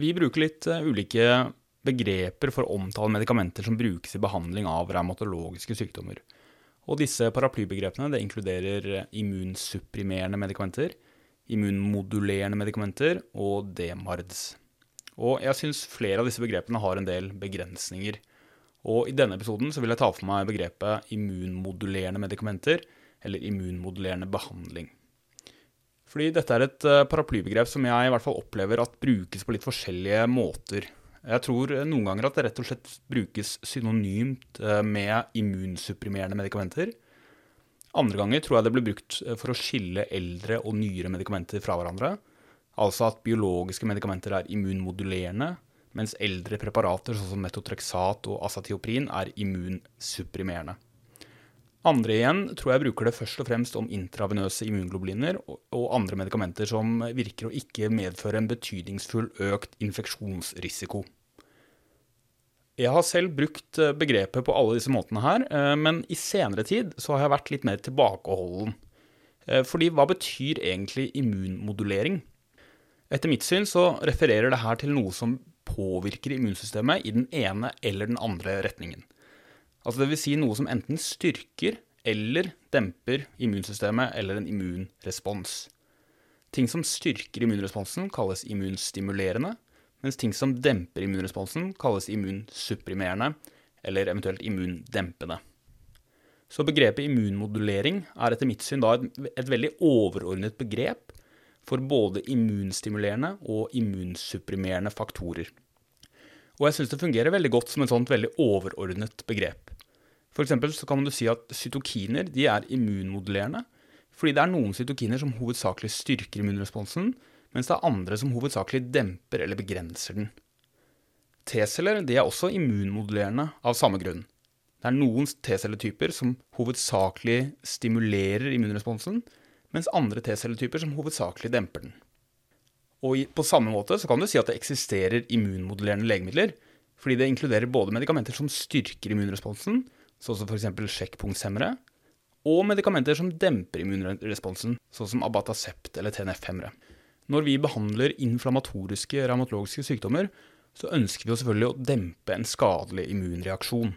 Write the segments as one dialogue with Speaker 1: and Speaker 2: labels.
Speaker 1: Vi bruker litt uh, ulike begreper for å omtale medikamenter som brukes i behandling av revmatologiske sykdommer. Og disse paraplybegrepene inkluderer immunsupprimerende medikamenter, immunmodulerende medikamenter og DMARDS. Og jeg syns flere av disse begrepene har en del begrensninger. Og i denne episoden vil jeg ta for meg begrepet immunmodulerende medikamenter, eller immunmodulerende behandling. Fordi dette er et eh, paraplybegrep som jeg i hvert fall opplever at brukes på litt forskjellige måter. Jeg tror noen ganger at det rett og slett brukes synonymt eh, med immunsupprimerende medikamenter. Andre ganger tror jeg det blir brukt eh, for å skille eldre og nyere medikamenter fra hverandre. Altså at biologiske medikamenter er immunmodulerende, mens eldre preparater sånn som metotrexat og asatioprin er immunsupprimerende. Andre igjen tror jeg bruker det først og fremst om intravenøse immunglobuliner og andre medikamenter som virker å ikke medføre en betydningsfull økt infeksjonsrisiko. Jeg har selv brukt eh, begrepet på alle disse måtene her, eh, men i senere tid så har jeg vært litt mer tilbakeholden. Eh, fordi hva betyr egentlig immunmodulering? Etter mitt syn så refererer det her til noe som påvirker immunsystemet i den ene eller den andre retningen. Altså det vil si noe som enten styrker eller demper immunsystemet eller en immunrespons. Ting som styrker immunresponsen, kalles immunstimulerende, mens ting som demper immunresponsen, kalles immunsupprimerende eller eventuelt immundempende. Så begrepet immunmodulering er etter mitt syn da et, et veldig overordnet begrep for både immunstimulerende og immunsupprimerende faktorer. Og jeg syns det fungerer veldig godt som et sånt veldig overordnet begrep. For så kan du si at cytokiner de er immunmodulerende, fordi det er noen cytokiner som hovedsakelig styrker immunresponsen, mens det er andre som hovedsakelig demper eller begrenser den. T-celler er også immunmodulerende av samme grunn. Det er noen T-celletyper som hovedsakelig stimulerer immunresponsen, mens andre T-celletyper som hovedsakelig demper den. Og på samme måte kan du si at det eksisterer immunmodulerende legemidler, fordi det inkluderer både medikamenter som styrker immunresponsen, sånn som f.eks. sjekkpunktshemmere, og medikamenter som demper immunresponsen, sånn som abatacept eller TNF-hemmere. Når vi behandler inflammatoriske revmatologiske sykdommer, så ønsker vi jo selvfølgelig å dempe en skadelig immunreaksjon.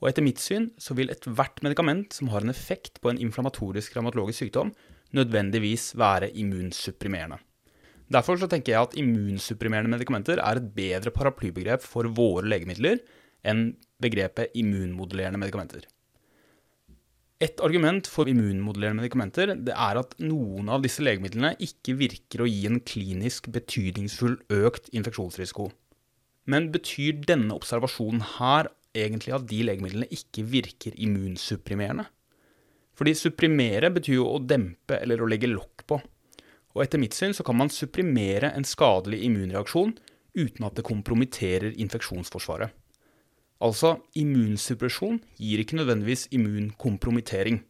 Speaker 1: Og etter mitt syn så vil ethvert medikament som har en effekt på en inflammatorisk revmatologisk sykdom, nødvendigvis være immunsupprimerende. Derfor så tenker jeg at immunsupprimerende medikamenter er et bedre paraplybegrep for våre legemidler enn begrepet immunmodulerende medikamenter. Et argument for immunmodulerende medikamenter det er at noen av disse legemidlene ikke virker å gi en klinisk betydningsfull økt infeksjonsrisiko. Men betyr denne observasjonen her egentlig at de legemidlene ikke virker immunsupprimerende? Fordi supprimere betyr jo å dempe eller å legge lokk på. Og etter mitt syn så kan man supprimere en skadelig immunreaksjon uten at det kompromitterer infeksjonsforsvaret. Altså, immunsuppresjon gir ikke nødvendigvis immunkompromittering.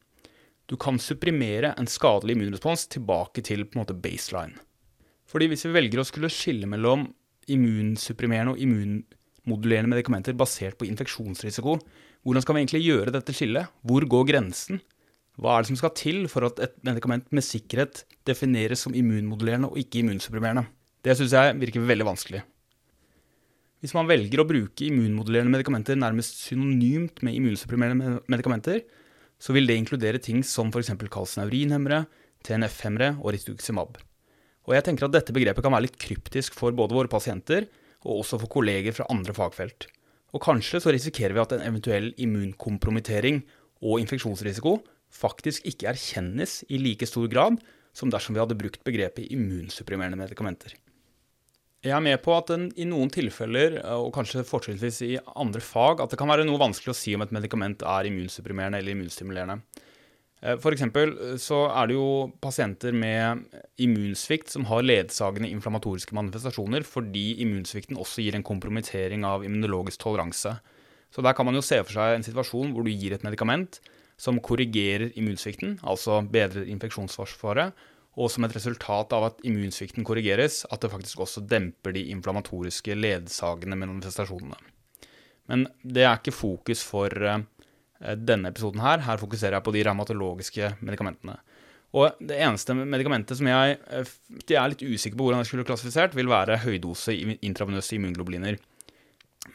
Speaker 1: Du kan supprimere en skadelig immunrespons tilbake til på en måte baseline. Fordi hvis vi velger å skulle skille mellom immunsupprimerende og immunmodulerende medikamenter basert på infeksjonsrisiko, hvordan skal vi egentlig gjøre dette skillet? Hvor går grensen? Hva er det som skal til for at et medikament med sikkerhet defineres som immunmodulerende og ikke immunsupprimerende? Det syns jeg virker veldig vanskelig. Hvis man velger å bruke immunmodulerende medikamenter nærmest synonymt med immunsupprimerende medikamenter, så vil det inkludere ting som f.eks. kalsinaurinhemmere, TNF-hemmere og rituximab. Og jeg tenker at dette begrepet kan være litt kryptisk for både våre pasienter og også for kolleger fra andre fagfelt. Og kanskje så risikerer vi at en eventuell immunkompromittering og infeksjonsrisiko faktisk ikke erkjennes i like stor grad som dersom vi hadde brukt begrepet immunsupprimerende medikamenter. Jeg er med på at den, i noen tilfeller, og kanskje fortrinnsvis i andre fag, at det kan være noe vanskelig å si om et medikament er immunsupprimerende eller immunstimulerende. Eh, for eksempel så er det jo pasienter med immunsvikt som har ledsagende inflammatoriske manifestasjoner fordi immunsvikten også gir en kompromittering av immunologisk toleranse. Så der kan man jo se for seg en situasjon hvor du gir et medikament som korrigerer immunsvikten, altså bedrer infeksjonsforsvaret, og som et resultat av at immunsvikten korrigeres, at det faktisk også demper de inflammatoriske ledsagende manifestasjonene. Men det er ikke fokus for eh, denne episoden her. Her fokuserer jeg på de revmatologiske medikamentene. Og det eneste medikamentet som jeg, eh, jeg er litt usikker på hvordan jeg skulle klassifisert, vil være høydose intravenøse immunglobuliner.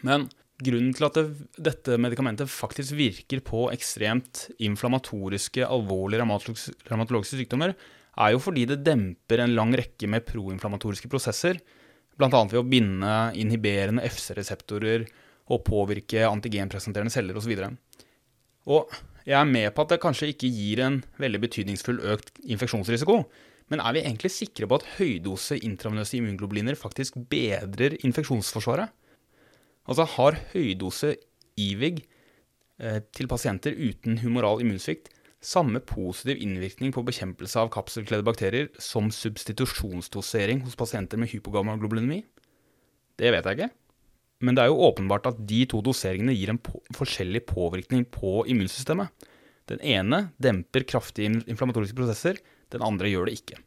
Speaker 1: Men grunnen til at det, dette medikamentet faktisk virker på ekstremt inflammatoriske, alvorlige revmatologiske sykdommer, er jo fordi det demper en lang rekke med proinflammatoriske prosesser, bl.a. ved å binde inhiberende FC-reseptorer og påvirke antigenpresenterende celler osv. Og jeg er med på at det kanskje ikke gir en veldig betydningsfull økt infeksjonsrisiko, men er vi egentlig sikre på at høydose intravenøse immunglobuliner faktisk bedrer infeksjonsforsvaret? Altså har høydose IVIG eh, til pasienter uten humoral immunsvikt samme positiv innvirkning på bekjempelse av kapselkledde bakterier som substitusjonsdosering hos pasienter med hypogammaglobulinemi? Det vet jeg ikke. Men det er jo åpenbart at de to doseringene gir en på forskjellig påvirkning på immunsystemet. Den ene demper kraftige inflammatoriske prosesser, den andre gjør det ikke.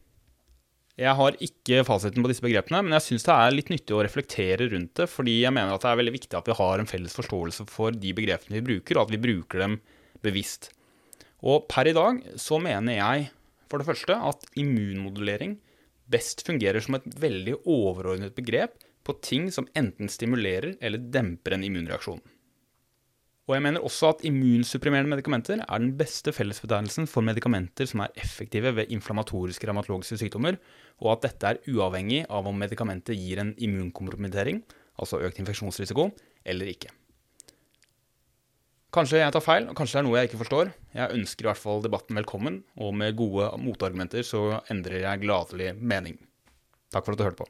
Speaker 1: Jeg har ikke fasiten på disse begrepene, men jeg syns det er litt nyttig å reflektere rundt det, fordi jeg mener at det er veldig viktig at vi har en felles forståelse for de begrepene vi bruker, og at vi bruker dem bevisst. Og per i dag så mener jeg for det første at immunmodulering best fungerer som et veldig overordnet begrep på ting som enten stimulerer eller demper en immunreaksjon. Og jeg mener også at immunsupprimerende medikamenter er den beste fellesbetegnelsen for medikamenter som er effektive ved inflammatoriske revmatologiske sykdommer, og at dette er uavhengig av om medikamentet gir en immunkompromittering, altså økt infeksjonsrisiko, eller ikke. Kanskje jeg tar feil, og kanskje det er noe jeg ikke forstår. Jeg ønsker i hvert fall debatten velkommen, og med gode motargumenter så endrer jeg gladelig mening. Takk for at du hørte på.